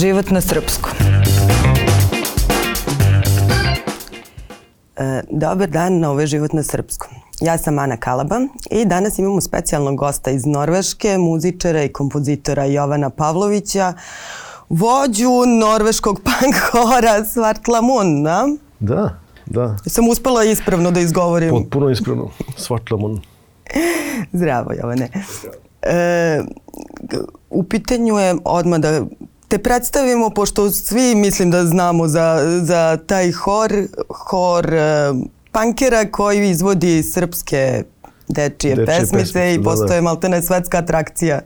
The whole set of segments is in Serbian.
život na srpskom. E, dobar dan na Ovo život na srpskom. Ja sam Ana Kalaba i danas imamo specijalnog gosta iz Norveške, muzičara i kompozitora Jovana Pavlovića, vođu norveškog punk hora Svartlamun, da? Da, da. Sam uspela ispravno da izgovorim. Potpuno ispravno. Svartlamun. Zdravo, Jovane. E, u pitanju je odmah da te predstavimo, pošto svi mislim da znamo za, za taj hor, hor e, pankera koji izvodi srpske dečije, dečije pesmice, pesmice i da, postoje da. maltene svetska atrakcija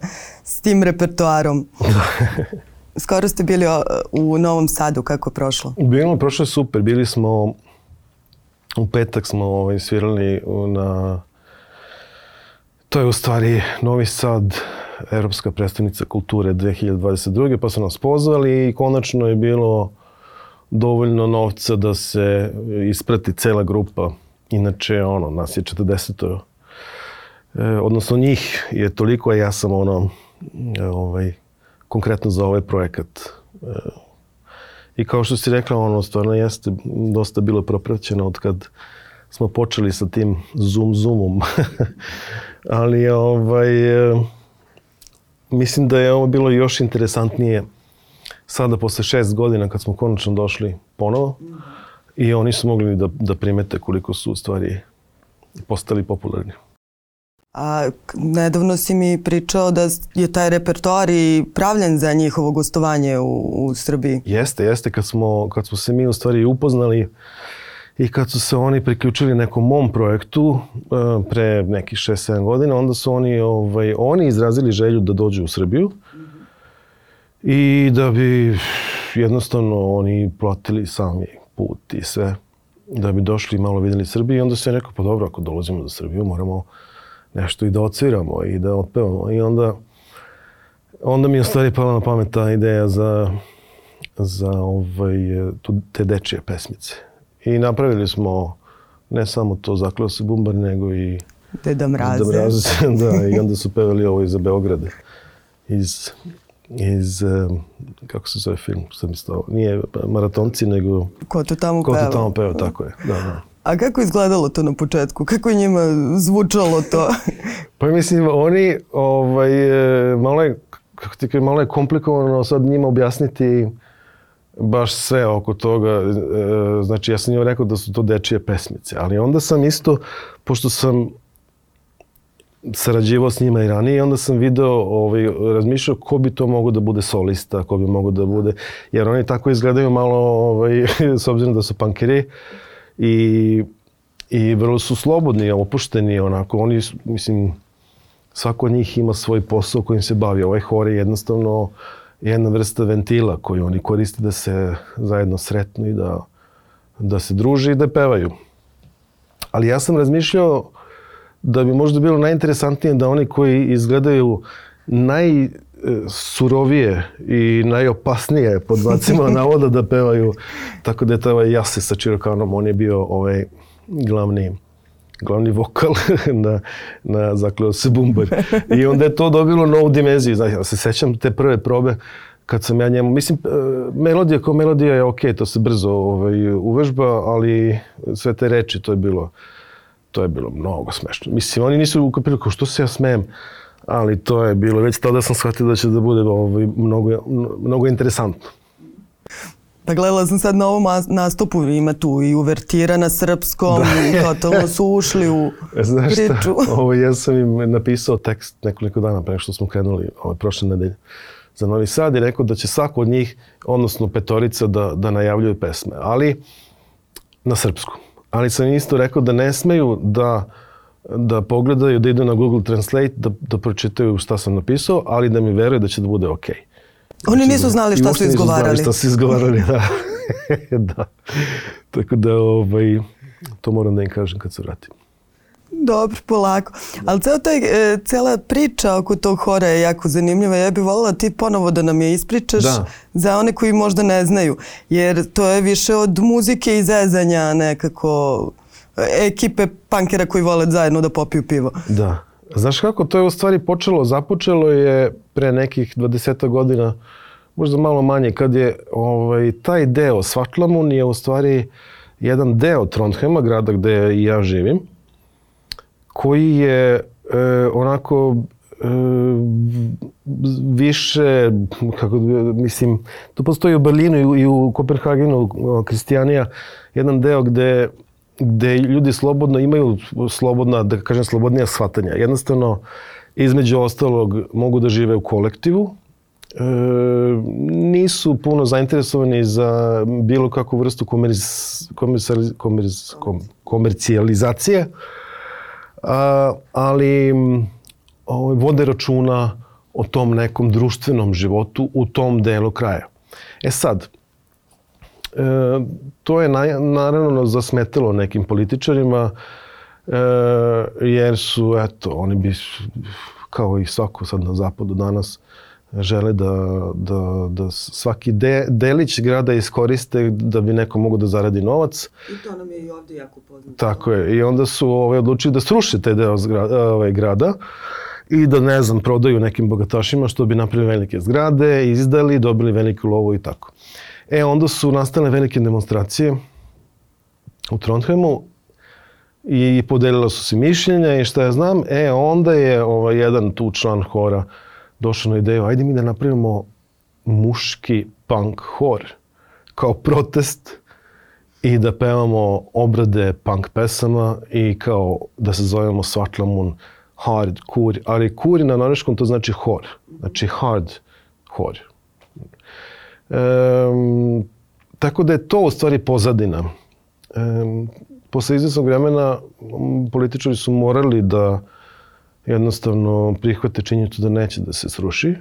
s tim repertoarom. Skoro ste bili u Novom Sadu, kako je prošlo? Bilo, prošlo je super. Bili smo, u petak smo ovaj, svirali na, to je u stvari Novi Sad, Evropska predstavnica kulture 2022. pa su nas pozvali i konačno je bilo dovoljno novca da se isprati cela grupa. Inače, ono, nas je 40 e, odnosno njih je toliko, a ja sam ono, ovaj, konkretno za ovaj projekat. E, I kao što si rekla, ono, stvarno jeste dosta bilo propraćeno od kad smo počeli sa tim zoom zoomom. Ali ovaj, e, mislim da je ovo bilo još interesantnije sada posle šest godina kad smo konačno došli ponovo i oni su mogli da, da primete koliko su u stvari postali popularni. A nedavno si mi pričao da je taj repertoar i pravljen za njihovo gostovanje u, u Srbiji. Jeste, jeste. Kad smo, kad smo se mi u stvari upoznali i kad su se oni priključili nekom mom projektu e, pre nekih 6-7 godina, onda su oni, ovaj, oni izrazili želju da dođu u Srbiju i da bi jednostavno oni platili sami put i sve da bi došli i malo videli Srbiju i onda se je rekao pa dobro ako dolazimo do Srbiju moramo nešto i da odsviramo i da otpevamo. I onda, onda mi je stvari pala na pamet ta ideja za, za ovaj, tu, te dečije pesmice. I napravili smo ne samo to Zakleo se bumbar, nego i Deda Mraze. Deda Mraze, da, i onda su pevali ovo iza Beograde. Iz, iz, kako se zove film, sam isto, nije maratonci, nego... Ko to tamo peva. Ko to tamo peva, tako je, da, da. A kako izgledalo to na početku? Kako je njima zvučalo to? pa mislim, oni, ovaj, malo je, kako ti malo je komplikovano sad njima objasniti baš sve oko toga. E, znači, ja sam njima rekao da su to dečije pesmice, ali onda sam isto, pošto sam sarađivao s njima i ranije, onda sam video, ovaj, razmišljao ko bi to mogo da bude solista, ko bi mogo da bude, jer oni tako izgledaju malo, ovaj, s obzirom da su pankeri, uh, i, i vrlo su slobodni, opušteni, onako, oni, mislim, svako od njih ima svoj posao kojim se bavi. Ovaj hor je jednostavno jedna vrsta ventila koju oni koriste da se zajedno sretnu i da, da se druže i da pevaju. Ali ja sam razmišljao da bi možda bilo najinteresantnije da oni koji izgledaju naj surovije i najopasnije pod znacima navoda da pevaju. Tako da je to ovaj Jase sa Čirokanom, on je bio ovaj glavni glavni vokal na, na zakleo se bumbar. I onda je to dobilo novu dimenziju. Znači, ja se sećam te prve probe kad sam ja njemu, mislim, e, melodija kao melodija je okej, okay, to se brzo ovaj, uvežba, ali sve te reči, to je bilo, to je bilo mnogo smešno. Mislim, oni nisu ukapili kao što se ja smejem ali to je bilo, već tada sam shvatio da će da bude ovaj, mnogo, mnogo interesantno. Pa gledala sam sad na ovom nastupu, ima tu i uvertira na srpskom da. i totalno su ušli u Znaš priču. Šta? Ovo, ja sam im napisao tekst nekoliko dana pre što smo krenuli ove prošle nedelje za Novi Sad i rekao da će svako od njih, odnosno petorica, da, da najavljuju pesme, ali na srpskom. Ali sam isto rekao da ne smeju da da pogledaju, da idu na Google Translate, da, da pročitaju šta sam napisao, ali da mi veruju da će da bude okej. Okay. Oni znači, nisu znali šta su izgovarali. Nisu znali šta su izgovarali, da. da. Tako da, ovaj, to moram da im kažem kad se vratim. Dobro, polako. Ali ceo taj, e, cela priča oko tog hora je jako zanimljiva. Ja bih voljela ti ponovo da nam je ispričaš da. za one koji možda ne znaju. Jer to je više od muzike i zezanja nekako ekipe pankera koji vole zajedno da popiju pivo. Da. Znaš kako, to je u stvari počelo, započelo je pre nekih 20 godina možda malo manje, kad je ovaj, taj deo Svatlamun je u stvari jedan deo Trondhema, grada gde i ja živim, koji je e, onako e, više, kako mislim, to postoji u Berlinu i u, i u Kopenhagenu, Kristijanija, jedan deo gde, gde ljudi slobodno imaju slobodna, da kažem, slobodnija shvatanja. Jednostavno, između ostalog, mogu da žive u kolektivu, e, nisu puno zainteresovani za bilo kakvu vrstu komerci, komerci, komerci, komercijalizacije, a, ali ovaj, vode računa o tom nekom društvenom životu u tom delu kraja. E sad, e, to je na, naravno zasmetalo nekim političarima, e, jer su, eto, oni bi, kao i svako sad na zapadu danas, žele da, da, da svaki de, delić grada iskoriste da bi neko mogo da zaradi novac. I to nam je i ovde jako poznato. Tako je. I onda su ovaj, odlučili da sruše te deo zgrada, ovaj, grada i da, ne znam, prodaju nekim bogatašima što bi napravili velike zgrade, izdali, dobili veliku lovu i tako. E, onda su nastale velike demonstracije u Trondheimu i podelila su se mišljenja i šta ja znam, e, onda je ovaj, jedan tu član hora došao na ideju, ajde mi da napravimo muški punk hor kao protest i da pevamo obrade punk pesama i kao da se zovemo Svatlamun hard, kur, ali kur na norveškom to znači hor, znači hard hor. Um, tako da je to u stvari pozadina. Um, posle izvesnog vremena političari su morali da jednostavno prihvate činjenicu da neće da se sruši.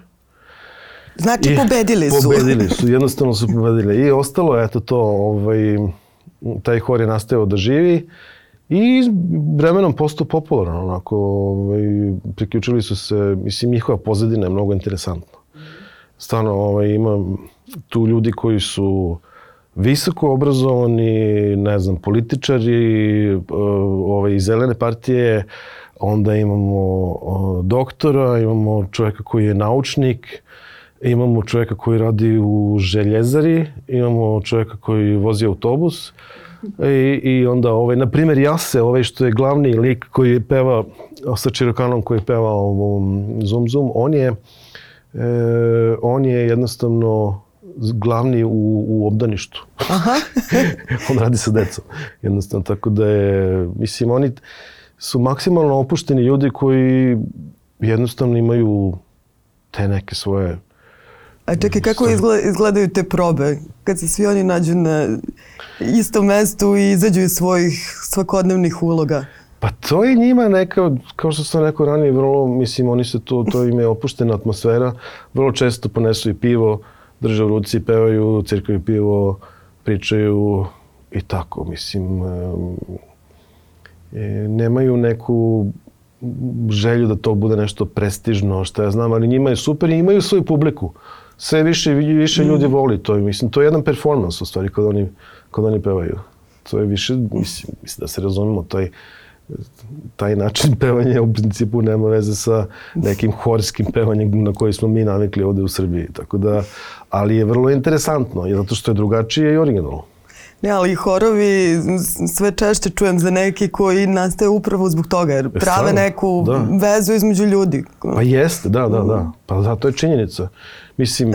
Znači I pobedili su. Pobedili su, jednostavno su pobedili. I ostalo, eto to, ovaj, taj hor je nastavio da živi i vremenom postao popularan, onako, ovaj, priključili su se, mislim, njihova pozadina je mnogo interesantna. Stvarno, ovaj, ima tu ljudi koji su visoko obrazovani, ne znam, političari, ovaj, iz zelene partije, onda imamo doktora, imamo čovjeka koji je naučnik, imamo čovjeka koji radi u željezari, imamo čovjeka koji vozi autobus i, i onda, ovaj, na primjer, Jase, ovaj što je glavni lik koji peva sa Čirokanom koji peva ovom Zum Zum, on je, e, on je jednostavno glavni u, u obdaništu. Aha. on radi sa decom. Jednostavno, tako da je, mislim, oni, su maksimalno opušteni ljudi koji jednostavno imaju te neke svoje A čekaj, kako izgledaju te probe? Kad se svi oni nađu na istom mestu i izađu iz svojih svakodnevnih uloga? Pa to je njima neka, kao što sam rekao ranije, vrlo, mislim, oni se to, to im je opuštena atmosfera. Vrlo često ponesu i pivo, drže u ruci, pevaju, cirkaju pivo, pričaju i tako, mislim, e, nemaju neku želju da to bude nešto prestižno, što ja znam, ali njima je super i imaju svoju publiku. Sve više i više mm. ljudi voli to. Mislim, to je jedan performans u stvari kad oni, kad oni pevaju. To je više, mislim, mislim da se razumemo, taj, taj način pevanja u principu nema veze sa nekim horskim pevanjem na koji smo mi navikli ovde u Srbiji. Tako da, ali je vrlo interesantno, zato što je drugačije i originalno. Ne, ali horovi sve češće čujem za neki koji nastaje upravo zbog toga, jer prave Stavno, neku da. vezu između ljudi. Pa jeste, da, da, da. Pa da, to je činjenica. Mislim,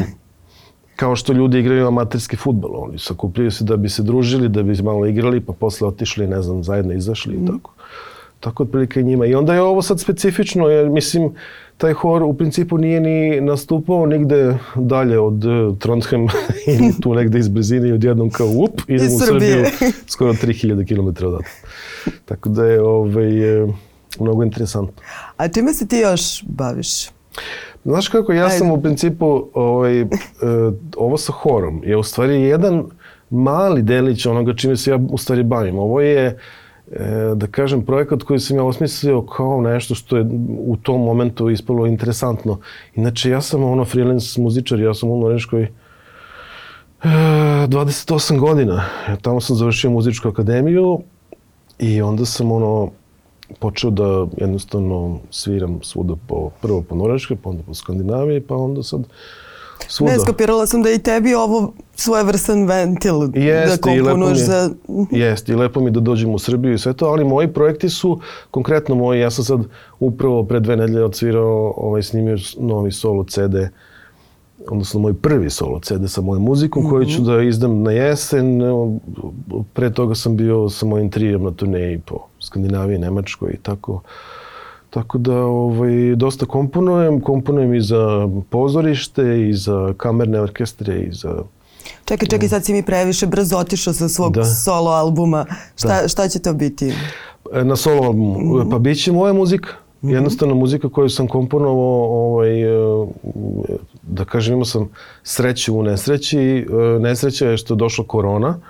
kao što ljudi igraju amaterski futbol, oni sakupljaju se da bi se družili, da bi malo igrali, pa posle otišli, ne znam, zajedno izašli i mm. tako. Tako otprilike njima. I onda je ovo sad specifično, jer mislim, taj hor u principu nije ni nastupao nigde dalje od uh, Trondheim ili tu negde iz blizine i odjednom kao up, idemo u Srbiju skoro 3000 km odatle. Tako da je ovaj, e, mnogo interesantno. A čime se ti još baviš? Znaš kako, ja Ajde. sam u principu, ovaj, uh, ovo sa horom je u stvari jedan mali delić onoga čime se ja u stvari bavim. Ovo je e, da kažem, projekat koji sam ja osmislio kao nešto što je u tom momentu ispalo interesantno. Inače, ja sam ono freelance muzičar, ja sam u Norveškoj e, 28 godina. Ja tamo sam završio muzičku akademiju i onda sam ono počeo da jednostavno sviram svuda po, prvo po Norveškoj, pa onda po Skandinaviji, pa onda sad Svuda. Ne, skapirala sam da i tebi ovo svojevrstan ventil Jeste, da komponuješ je, za... Jeste, i lepo mi da dođem u Srbiju i sve to, ali moji projekti su, konkretno moji, ja sam sad upravo pre dve nedelje odsvirao, ovaj, snimio novi solo CD, odnosno moj prvi solo CD sa mojom muzikom, mm -hmm. koju ću da izdam na jesen. Pre toga sam bio sa mojim trijem na turneji po Skandinaviji, Nemačkoj i tako. Tako da ovaj, dosta komponujem, komponujem i za pozorište, i za kamerne orkestre, i za... Čekaj, čekaj, sad si mi previše brzo otišao sa svog da. solo albuma. Šta, da. šta će to biti? E, na solo albumu? Mm -hmm. Pa bit će moja muzika. -hmm. Jednostavno muzika koju sam komponovao, ovaj, e, da kažem, imao sam sreću u nesreći. E, nesreća je što je došla korona,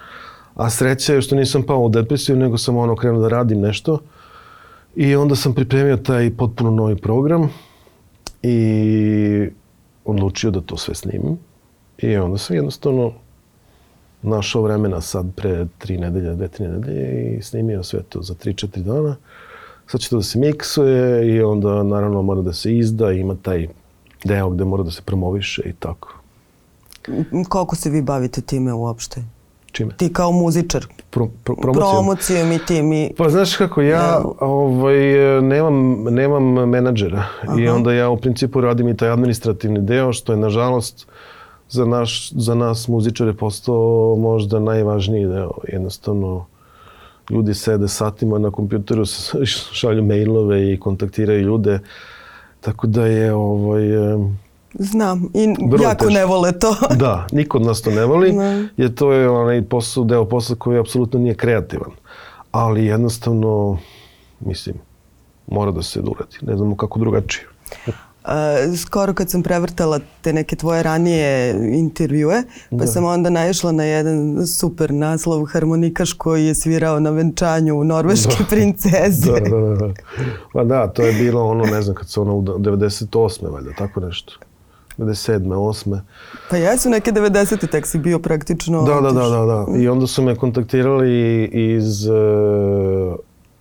a sreća je što nisam pao u depresiju, nego sam ono krenuo da radim nešto. I onda sam pripremio taj potpuno novi program i odlučio da to sve snimim. I onda sam jednostavno našao vremena sad pre tri nedelje, dve, tri nedelje i snimio sve to za tri, četiri dana. Sad će to da se miksuje i onda naravno mora da se izda ima taj deo gde mora da se promoviše i tako. Koliko se vi bavite time uopšte? Čime? Ti kao muzičar. Pro, pro, promocijom. Promocijom i tim. I... Pa znaš kako, ja da. ovaj, nemam, nemam menadžera Aha. i onda ja u principu radim i taj administrativni deo, što je nažalost za, naš, za nas muzičare postao možda najvažniji deo. Jednostavno, ljudi sede satima na kompjuteru, šalju mailove i kontaktiraju ljude. Tako da je ovaj, Znam, i jako teško. ne vole to. da, niko od nas to ne voli, ne. jer to je onaj posao, deo posla koji apsolutno nije kreativan. Ali jednostavno, mislim, mora da se uradi. Ne znamo kako drugačije. Skoro kad sam prevrtala te neke tvoje ranije intervjue, pa da. sam onda naišla na jedan super naslov harmonikaš koji je svirao na venčanju norveške da. princeze. da, da, da. Pa da, to je bilo ono, ne znam, kad se ono u 98. valjda, tako nešto. 97. 8. Pa jesu neke 90. tek si bio praktično... Da, da, da, da, da. I onda su me kontaktirali iz uh,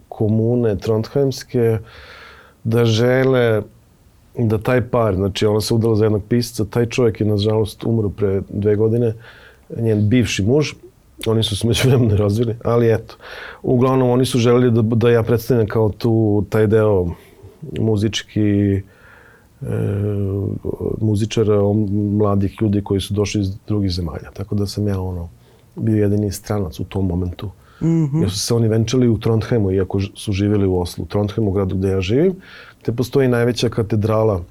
komune Trondheimske da žele da taj par, znači ona se udala za jednog pisca, taj čovjek je nažalost umro pre dve godine, njen bivši muž, oni su se među vremenu razvili, ali eto. Uglavnom oni su želeli da, da ja predstavljam kao tu taj deo muzički e, muzičara, mladih ljudi koji su došli iz drugih zemalja. Tako da sam ja ono, bio jedini stranac u tom momentu. Mm -hmm. Jer su se oni venčali u Trondheimu, iako su živjeli u Oslu. U Trondheimu, gradu gde ja živim, gde postoji najveća katedrala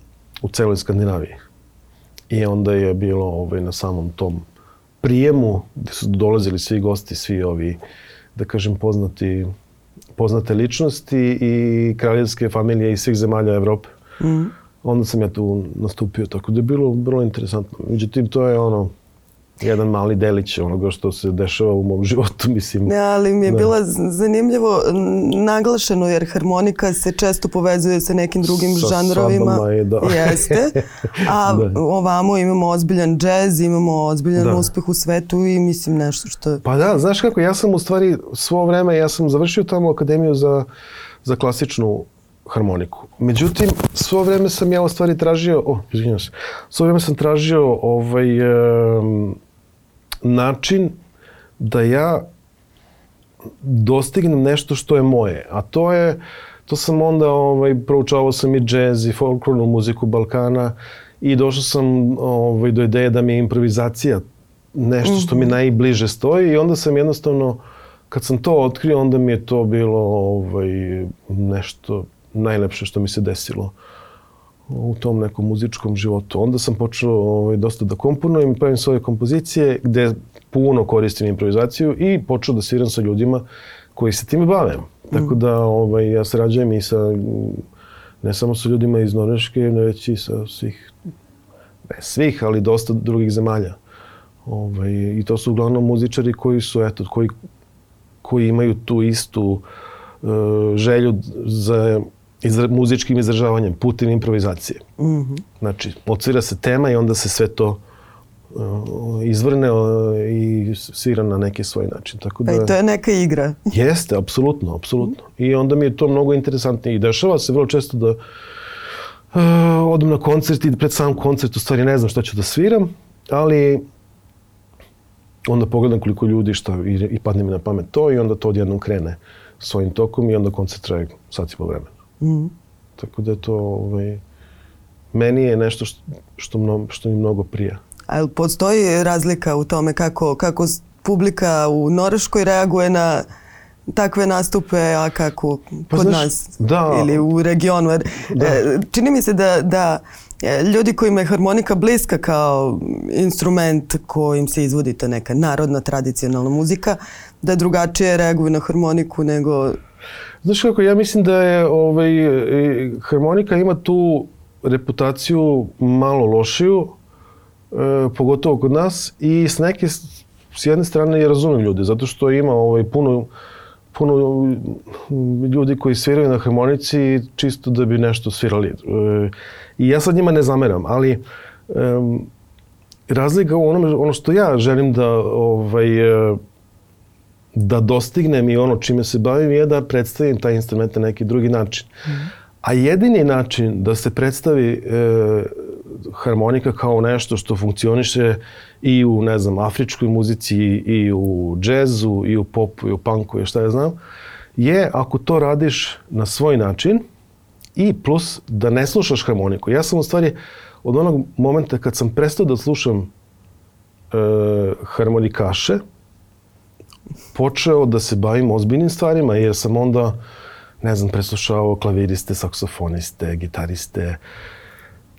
u celoj Skandinaviji. I onda je bilo ovaj, na samom tom prijemu, gde su dolazili svi gosti, svi ovi, da kažem, poznati, poznate ličnosti i kraljevske familije iz svih zemalja Evrope. Mm onda sam ja tu nastupio, tako da je bilo vrlo interesantno. Međutim, to je ono, jedan mali delić onoga što se dešava u mom životu, mislim. Ne, ali mi je da. bilo zanimljivo naglašeno jer harmonika se često povezuje sa nekim drugim sa žanrovima. Je, da. Jeste. A da. ovamo imamo ozbiljan džez, imamo ozbiljan da. uspeh u svetu i mislim nešto što... Pa da, znaš kako, ja sam u stvari svo vreme, ja sam završio tamo akademiju za, za klasičnu harmoniku. Međutim, svo vreme sam ja u stvari tražio, o, izvinjam se, svo vreme sam tražio ovaj, um, način da ja dostignem nešto što je moje. A to je, to sam onda, ovaj, proučavao sam i džez i folklornu muziku Balkana i došao sam ovaj, do ideje da mi je improvizacija nešto što mi mhm. najbliže stoji i onda sam jednostavno, kad sam to otkrio, onda mi je to bilo ovaj, nešto najlepše što mi se desilo u tom nekom muzičkom životu. Onda sam počeo ovaj, dosta da komponujem i pravim svoje kompozicije gde puno koristim improvizaciju i počeo da sviram sa ljudima koji se time bave. Tako mm. da ovaj, ja sarađujem i sa ne samo sa ljudima iz Norveške, već i sa svih, ne svih, ali dosta drugih zemalja. Ovaj, I to su uglavnom muzičari koji su, eto, koji, koji imaju tu istu uh, želju za izra, muzičkim izražavanjem, putem improvizacije. Mm -hmm. Znači, odsvira se tema i onda se sve to uh, izvrne uh, i svira na neki svoj način. Tako da, pa i to je neka igra. Jeste, apsolutno, apsolutno. Mm -hmm. I onda mi je to mnogo interesantnije. I dešava se vrlo često da Uh, odem na koncert i pred sam koncert u stvari ne znam šta ću da sviram, ali onda pogledam koliko ljudi šta i, i padne mi na pamet to i onda to odjednom krene svojim tokom i onda koncert traje sat i po vremena. Mhm. Tako da je to, ovaj, meni je nešto što, što, mno, što mi mnogo prija. A postoji razlika u tome kako, kako publika u Norveškoj reaguje na takve nastupe, a kako Pa kod znaš, nas da. ili u regionu? Jer, Da. e, čini mi se da, da e, ljudi kojima je harmonika bliska kao instrument kojim se izvodi ta neka narodna tradicionalna muzika, da drugačije reaguju na harmoniku nego... Znaš kako, ja mislim da je ovaj, e, harmonika ima tu reputaciju malo lošiju, e, pogotovo kod nas i s neke s jedne strane ja razumem ljude, zato što ima ovaj, puno, puno mm, ljudi koji sviraju na harmonici čisto da bi nešto svirali. E, I ja sad njima ne zameram, ali em, razlika u onome, ono što ja želim da ovaj, e, da dostignem i ono čime se bavim je da predstavim taj instrument na neki drugi način. A jedini način da se predstavi e, harmonika kao nešto što funkcioniše i u, ne znam, afričkoj muzici i u džezu i u popu i u punku i šta ja znam, je ako to radiš na svoj način i plus da ne slušaš harmoniku. Ja sam u stvari od onog momenta kad sam prestao da slušam e, harmonikaše, počeo da se bavim ozbiljnim stvarima, jer sam onda, ne znam, preslušavao klaviriste, saksofoniste, gitariste,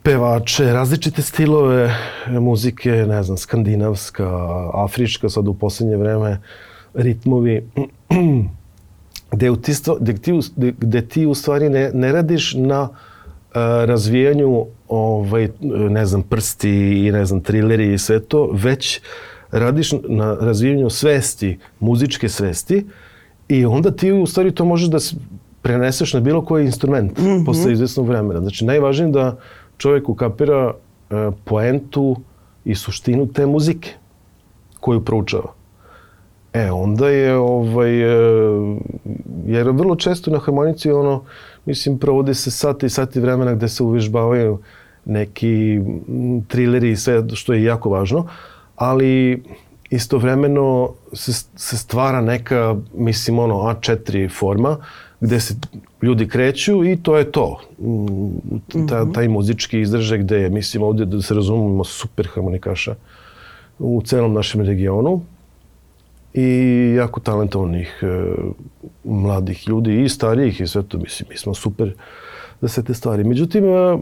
pevače, različite stilove muzike, ne znam, skandinavska, afrička, sad u poslednje vreme, ritmovi, gde, ti, gde, ti, gde ti u stvari ne, ne radiš na a, razvijanju ovaj, ne znam, prsti i ne znam, trileri i sve to, već radiš na razvijanju svesti, muzičke svesti i onda ti u stvari to možeš da preneseš na bilo koji instrument mm -hmm. posle izvesnog vremena. Znači, najvažnije je da čovjek ukapira e, poentu i suštinu te muzike koju proučava. E, onda je, ovaj, e, jer vrlo često na harmonici ono, mislim, provode se sati i sati vremena gde se uvežbavaju neki trileri i sve što je jako važno, ali istovremeno se, se stvara neka, mislim, ono, A4 forma gde se ljudi kreću i to je to. Mm, Ta, taj muzički izražaj gde je, mislim, ovdje da se razumemo super harmonikaša u celom našem regionu i jako talentovanih e, mladih ljudi i starijih i sve to, mislim, mi smo super za sve te stvari. Međutim, e,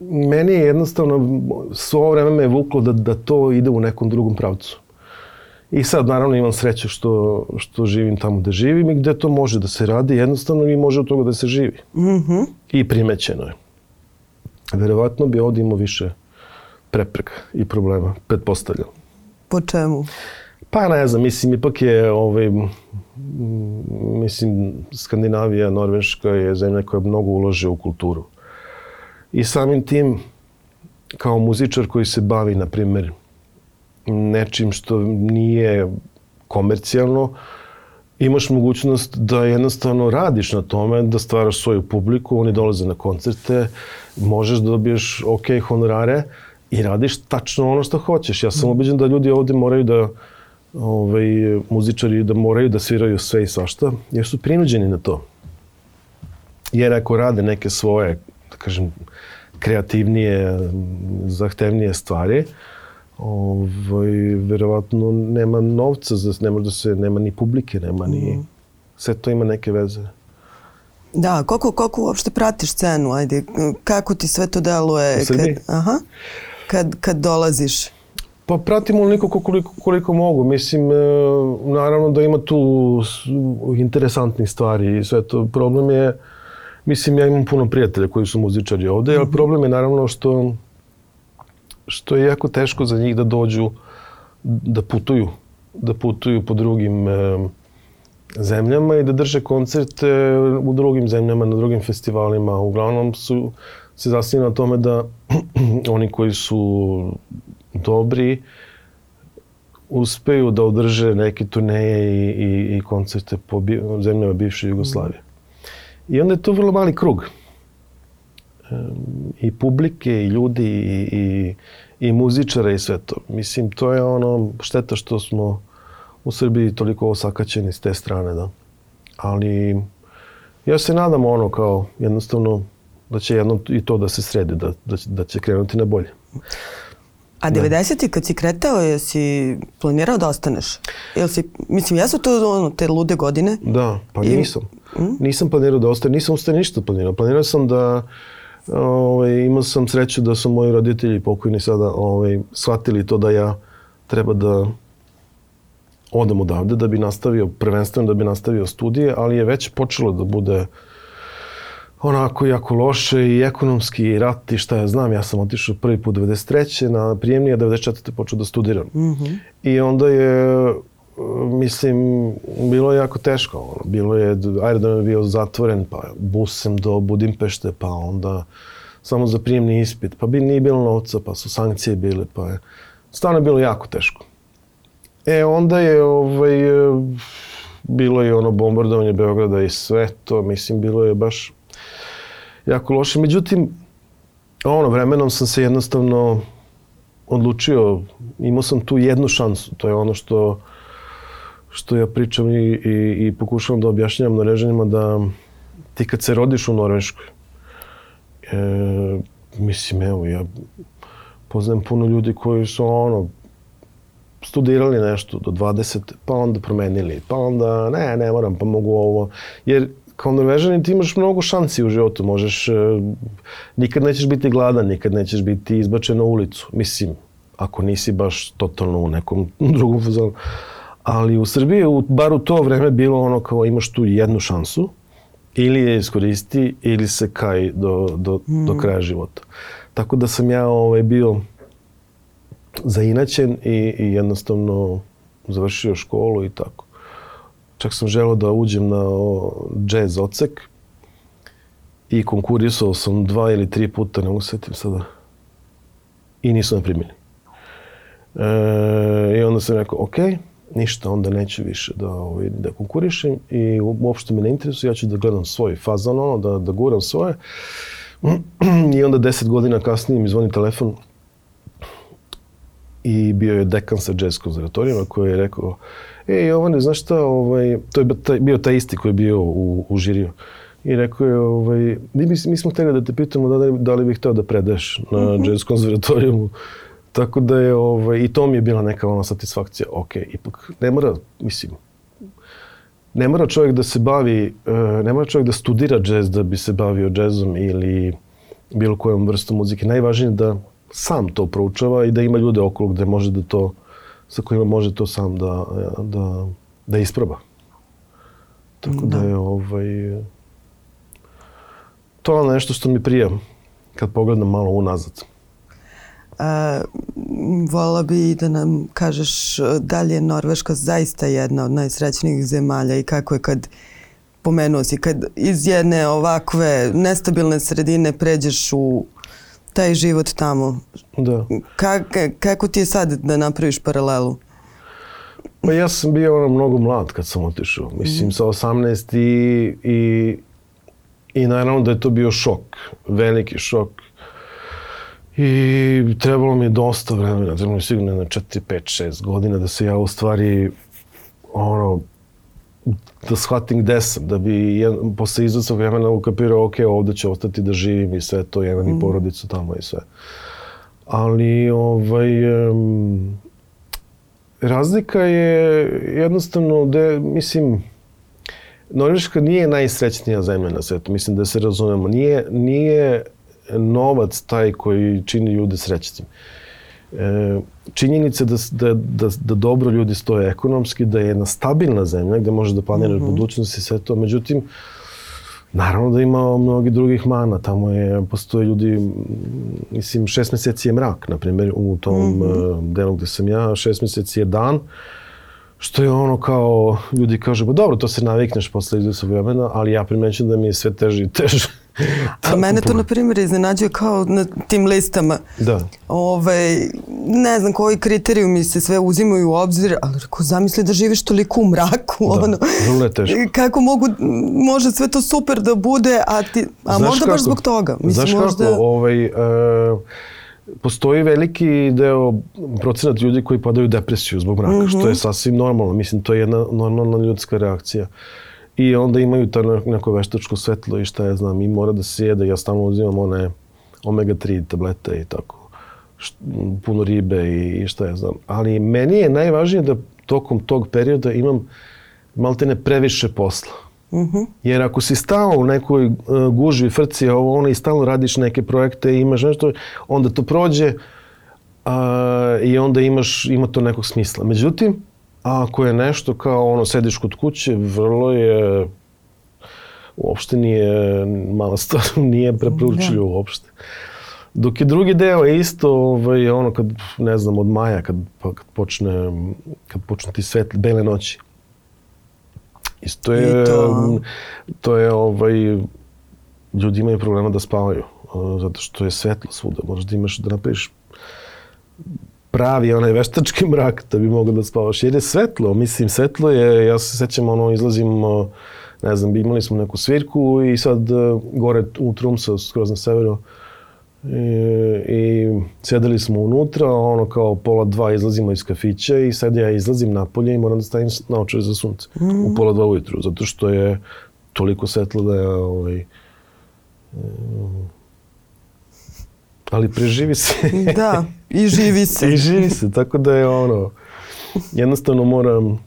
meni je jednostavno, svo vreme me je vuklo da, da to ide u nekom drugom pravcu. I sad, naravno, imam sreće što, što živim tamo gde živim i gde to može da se radi, jednostavno i može od toga da se živi. Mhm. I primećeno je. Verovatno bi ovdje imao više prepreka i problema, pretpostavljam. Po čemu? Pa ne znam, mislim, ipak je, ovaj, mislim, Skandinavija, Norveška je zemlja koja mnogo ulaže u kulturu. I samim tim, kao muzičar koji se bavi, na primjer, nečim što nije komercijalno, imaš mogućnost da jednostavno radiš na tome, da stvaraš svoju publiku, oni dolaze na koncerte, možeš da dobiješ ok honorare i radiš tačno ono što hoćeš. Ja sam ubeđen da ljudi ovde moraju da ovaj, muzičari da moraju da sviraju sve i svašta, jer su prinuđeni na to. Jer ako rade neke svoje, da kažem, kreativnije, zahtevnije stvari, ovaj, verovatno nema novca, za, ne može da se, nema ni publike, nema ni... Sve to ima neke veze. Da, koliko, koliko uopšte pratiš scenu, ajde, kako ti sve to deluje? U Srbiji? Kad, aha, kad, kad dolaziš? Pa pratim onoliko koliko, koliko mogu. Mislim, e, naravno da ima tu interesantnih stvari i sve to. Problem je, mislim, ja imam puno prijatelja koji su muzičari ovde, ali problem je naravno što, što je jako teško za njih da dođu, da putuju, da putuju po drugim e, zemljama i da drže koncerte u drugim zemljama, na drugim festivalima. Uglavnom su se zasnili na tome da oni koji su dobri uspeju da održe neke turneje i, i, i koncerte po bi, zemljama bivše Jugoslavije. I onda je to vrlo mali krug. i publike i ljudi i, i, i muzičara i sve to. Mislim, to je ono šteta što smo u Srbiji toliko osakaćeni s te strane, da. Ali ja se nadam ono kao jednostavno da će jednom i to da se sredi, da, da, će, da će krenuti na bolje. A 90. kad si kretao, jesi planirao da ostaneš? Jel si, mislim, jesu to ono, te lude godine? Da, pa I, nisam. Mm? Nisam planirao da ostanem, nisam ustaje ništa planirao. Planirao sam da ovaj, imao sam sreću da su moji roditelji pokojni sada ovaj, shvatili to da ja treba da odem odavde da bi nastavio, prvenstveno da bi nastavio studije, ali je već počelo da bude onako jako loše i ekonomski i rat i šta ja znam. Ja sam otišao prvi put 93. na prijemni, a 94. počeo da studiram. Mm -hmm. I onda je, mislim, bilo je jako teško. Ono. Bilo je, aerodrom je bio zatvoren, pa busem do Budimpešte, pa onda samo za prijemni ispit, pa bi nije bilo novca, pa su sankcije bile, pa je stvarno je bilo jako teško. E, onda je ovaj, bilo je ono bombardovanje Beograda i sve to, mislim, bilo je baš jako loše. Međutim, ono, vremenom sam se jednostavno odlučio, imao sam tu jednu šansu, to je ono što što ja pričam i, i, i pokušavam da objašnjam Norežanima da ti kad se rodiš u Norveškoj, e, mislim, evo, ja poznajem puno ljudi koji su ono, studirali nešto do 20, pa onda promenili, pa onda ne, ne moram, pa mogu ovo. Jer kao Norvežanin ti imaš mnogo šansi u životu, možeš, e, nikad nećeš biti gladan, nikad nećeš biti izbačen na ulicu. Mislim, ako nisi baš totalno u nekom drugom fazonu. Ali u Srbiji, u, bar u to vreme, bilo ono kao imaš tu jednu šansu, ili je iskoristi, ili se kaj do, do, mm. do kraja života. Tako da sam ja ovaj, bio zainaćen i, i jednostavno završio školu i tako. Čak sam želeo da uđem na jazz odsek i konkurisao sam dva ili tri puta, ne mogu setim sada. I nisu me primili. E, I onda sam rekao, ok, ništa, onda neću više da, ovaj, da konkurišem i uopšte me ne interesuje, ja ću da gledam svoj fazan, ono, da, da guram svoje. I onda deset godina kasnije mi zvoni telefon i bio je dekan sa jazz konzervatorijama koji je rekao ej Jovane, znaš šta, ovaj, to je taj, bio taj isti koji je bio u, u žiriju. I rekao je, ovaj, mi, mi smo hteli da te pitamo da, li, da li bih hteo da predeš na mhm. -huh. jazz konzervatorijumu. Tako da je, ovaj, i to mi je bila neka ona satisfakcija. Ok, ipak ne mora, mislim, ne mora čovjek da se bavi, ne mora čovjek da studira džez da bi se bavio džezom ili bilo kojom vrstom muzike. Najvažnije je da sam to proučava i da ima ljude okolo gde može da to, sa kojima može to sam da, da, da isproba. Tako da, da je ovaj, to je nešto što mi prija kad pogledam malo unazad. A, vola bi da nam kažeš da li je Norveška zaista jedna od najsrećnijih zemalja i kako je kad pomenuo si, kad iz jedne ovakve nestabilne sredine pređeš u taj život tamo. Da. Kak, kako ti je sad da napraviš paralelu? Pa ja sam bio ono mnogo mlad kad sam otišao. Mislim, mm. sa 18 i, i, i naravno da je to bio šok. Veliki šok. I trebalo mi je dosta vremena, trebalo mi je sigurno na 4, 5, 6 godina da se ja u stvari ono, da shvatim gde sam, da bi jedan, posle izvacog vremena ukapirao, ok, ovde ću ostati da živim i sve to, jedan mm. i porodicu tamo i sve. Ali, ovaj, um, razlika je jednostavno, da, mislim, Norveška nije najsrećnija zemlja na svetu, mislim da se razumemo. Nije, nije novac taj koji čini ljude srećnim. E, činjenica da, da, da, da dobro ljudi stoje ekonomski, da je jedna stabilna zemlja gde možeš da planiraš mm -hmm. budućnost i sve to. Međutim, naravno da ima mnogi drugih mana. Tamo je, postoje ljudi, mislim, šest meseci je mrak, na primjer, u tom mm -hmm. delu gde sam ja, šest meseci je dan, što je ono kao, ljudi kažu, pa dobro, to se navikneš posle izvesog vremena, ali ja primećujem da mi je sve teže i teže. A mene to, na primjer, iznenađuje kao na tim listama. Da. Ove, ne znam koji kriterijumi se sve uzimaju u obzir, ali rekao, zamisli da živiš toliko u mraku, Da, ono, vrlo je teško. kako mogu, može sve to super da bude, a, ti, a Znaš možda baš kako? zbog toga. Znaš možda... kako, ovaj, e, postoji veliki deo procenat ljudi koji padaju u depresiju zbog mraka, Mhm. što je sasvim normalno. Mislim, to je jedna normalna ljudska reakcija. I onda imaju to ne- neko veštačko svetlo i šta ja znam, i mora da se jede. Ja stalno uzimam one omega-3 tablete i tako. Puno ribe i, i šta ja znam. Ali meni je najvažnije da tokom tog perioda imam maltene previše posla. Jer ako si stao u nekoj uh, gužvi, frci, ovo ono i stalno radiš neke projekte i imaš nešto, onda to prođe a, i onda imaš, ima to nekog smisla. Međutim, ako je nešto kao ono, sediš kod kuće, vrlo je, uopšte nije mala stvar, nije preporučljivo uopšte. Dok je drugi deo je isto, ovaj, ono kad, ne znam, od maja, kad, pa, kad počne, kad počnu ti svetli, bele noći. Isto je, I to- to je ovaj, ljudi imaju problema da spavaju, zato što je svetlo svuda. Moraš da imaš, da napraviš pravi onaj veštački mrak da bi mogao da spavaš. Jer je svetlo, mislim, svetlo je, ja se sećam, ono, izlazim, ne znam, imali smo neku svirku i sad uh, gore u Trumsa, skroz na severu, I, i sedeli smo unutra, ono kao pola dva izlazimo iz kafića i sad ja izlazim napolje i moram da stavim naočare za sunce u pola dva ujutru, zato što je toliko svetlo da je ovaj, um, ali preživi se. Da, i živi se. I živi se, tako da je ono, jednostavno moram,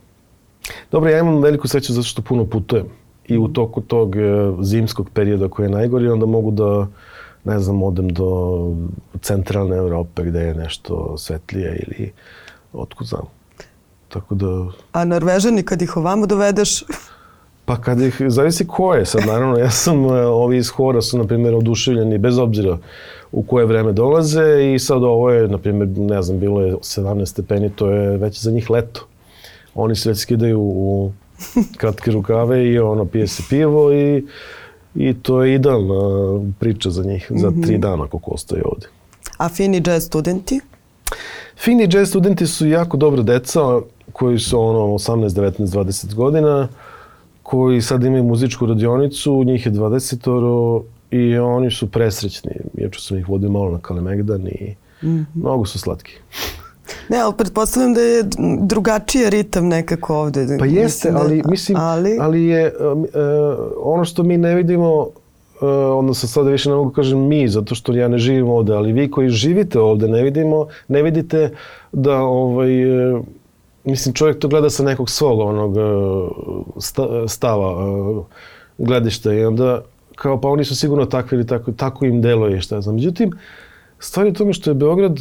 dobro, ja imam veliku sreću zato što puno putujem i u toku tog e, zimskog perioda koji je najgori, onda mogu da, ne znam, odem do centralne Evrope gde je nešto svetlije ili otkud znam. Tako da, A Norvežani kad ih ovamo dovedeš, pa kad ih, zavisi ko je sad, naravno, ja sam, e, ovi iz Hora su, na primjer, oduševljeni bez obzira u koje vreme dolaze i sad ovo je, na primjer, ne znam, bilo je 17 stepeni, to je već za njih leto. Oni se već skidaju u kratke rukave i ono, pije se pivo i, i to je idealna priča za njih, za tri dana koliko ostaje ovde. a fini jazz studenti, Fini jazz studenti su jako dobra deca koji su ono 18, 19, 20 godina koji sad imaju muzičku radionicu, njih je 20 i oni su presrećni. Juče sam ih vodio malo na Kalemegdan i mnogo su slatki. Ne, ali pretpostavljam da je drugačiji ritam nekako ovde. Pa jeste, da- ali mislim, ali, ali je uh, ono što mi ne vidimo, uh, odnosno sada više ne mogu kažem mi, zato što ja ne živim ovde, ali vi koji živite ovde ne vidimo, ne vidite da ovaj, uh, mislim čovjek to gleda sa nekog svog onog sta- stava, uh, gledišta i onda kao pa oni su sigurno takvi ili tako, tako im deluje i šta znam. Međutim, stvar je u tome što je Beograd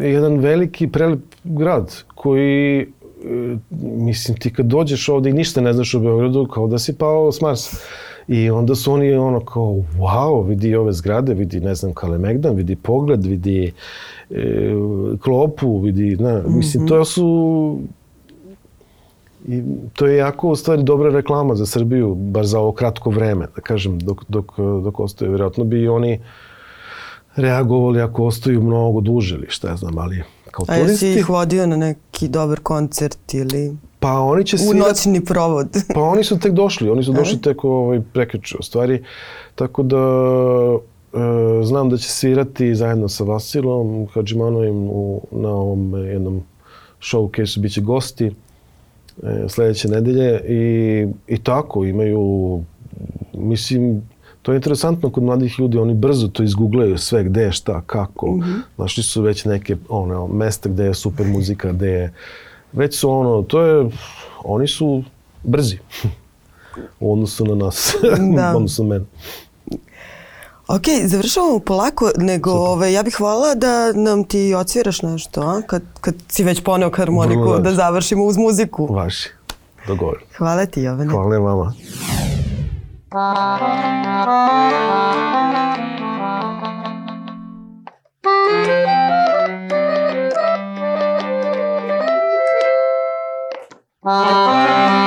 jedan veliki, prelep grad koji e, mislim ti kad dođeš ovde i ništa ne znaš o Beogradu kao da si pao s Marsa. I onda su oni ono kao wow, vidi ove zgrade, vidi ne znam Kalemegdan, vidi pogled, vidi e, klopu, vidi, ne, mislim to su i to je jako u stvari dobra reklama za Srbiju, bar za ovo kratko vreme, da kažem, dok, dok, dok ostaju. Vjerojatno bi oni reagovali ako ostaju mnogo duže ili šta ja znam, ali kao a jesi turisti, ih vodio na neki dobar koncert ili pa oni će u svirati, noćni provod? pa oni su tek došli, oni su došli tek ovaj, prekriče u stvari, tako da e, znam da će svirati zajedno sa Vasilom Hadžimanovim u, na ovom e, jednom showcase biće gosti e, sledeće nedelje i, i tako imaju mislim to je interesantno kod mladih ljudi, oni brzo to izgooglaju sve gde, šta, kako. Našli su već neke ono, mesta gde je super muzika, gde je već su ono, to je, oni su brzi u odnosu na nas, da. u odnosu na mene. Ok, završavamo polako, nego Super. ove, ja bih voljela da nam ti odsviraš nešto, a? Kad, kad si već poneo harmoniku, da završimo uz muziku. Vaši, dogovor. Hvala ti, Jovane. Hvala vama. Hvala vama. Bye.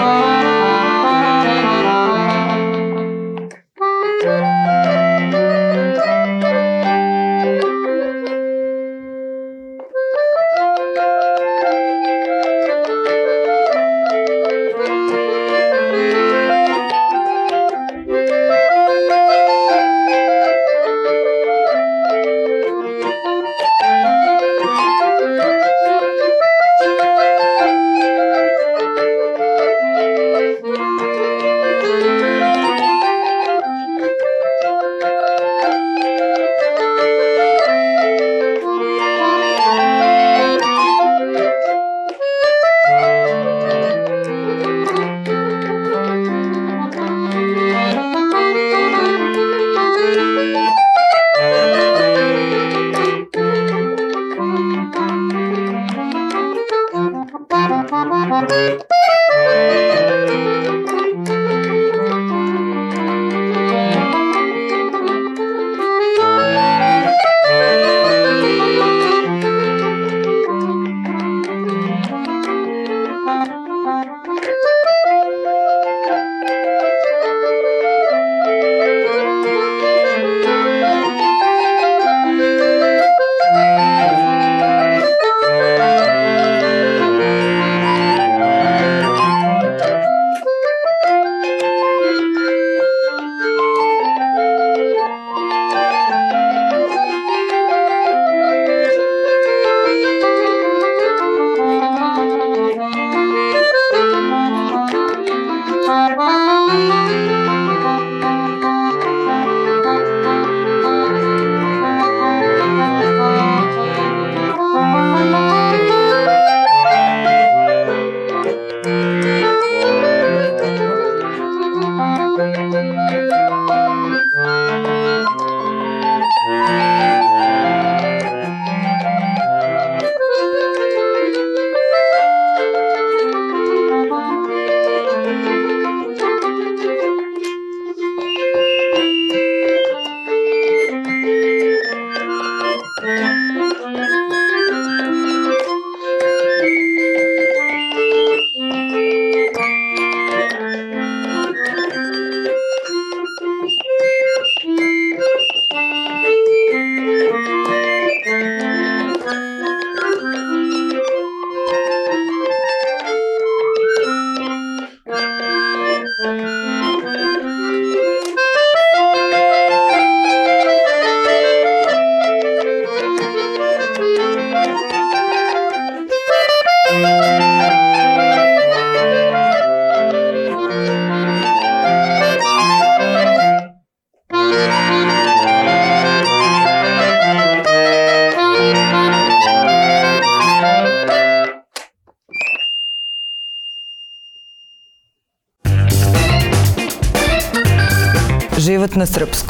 Srpskom.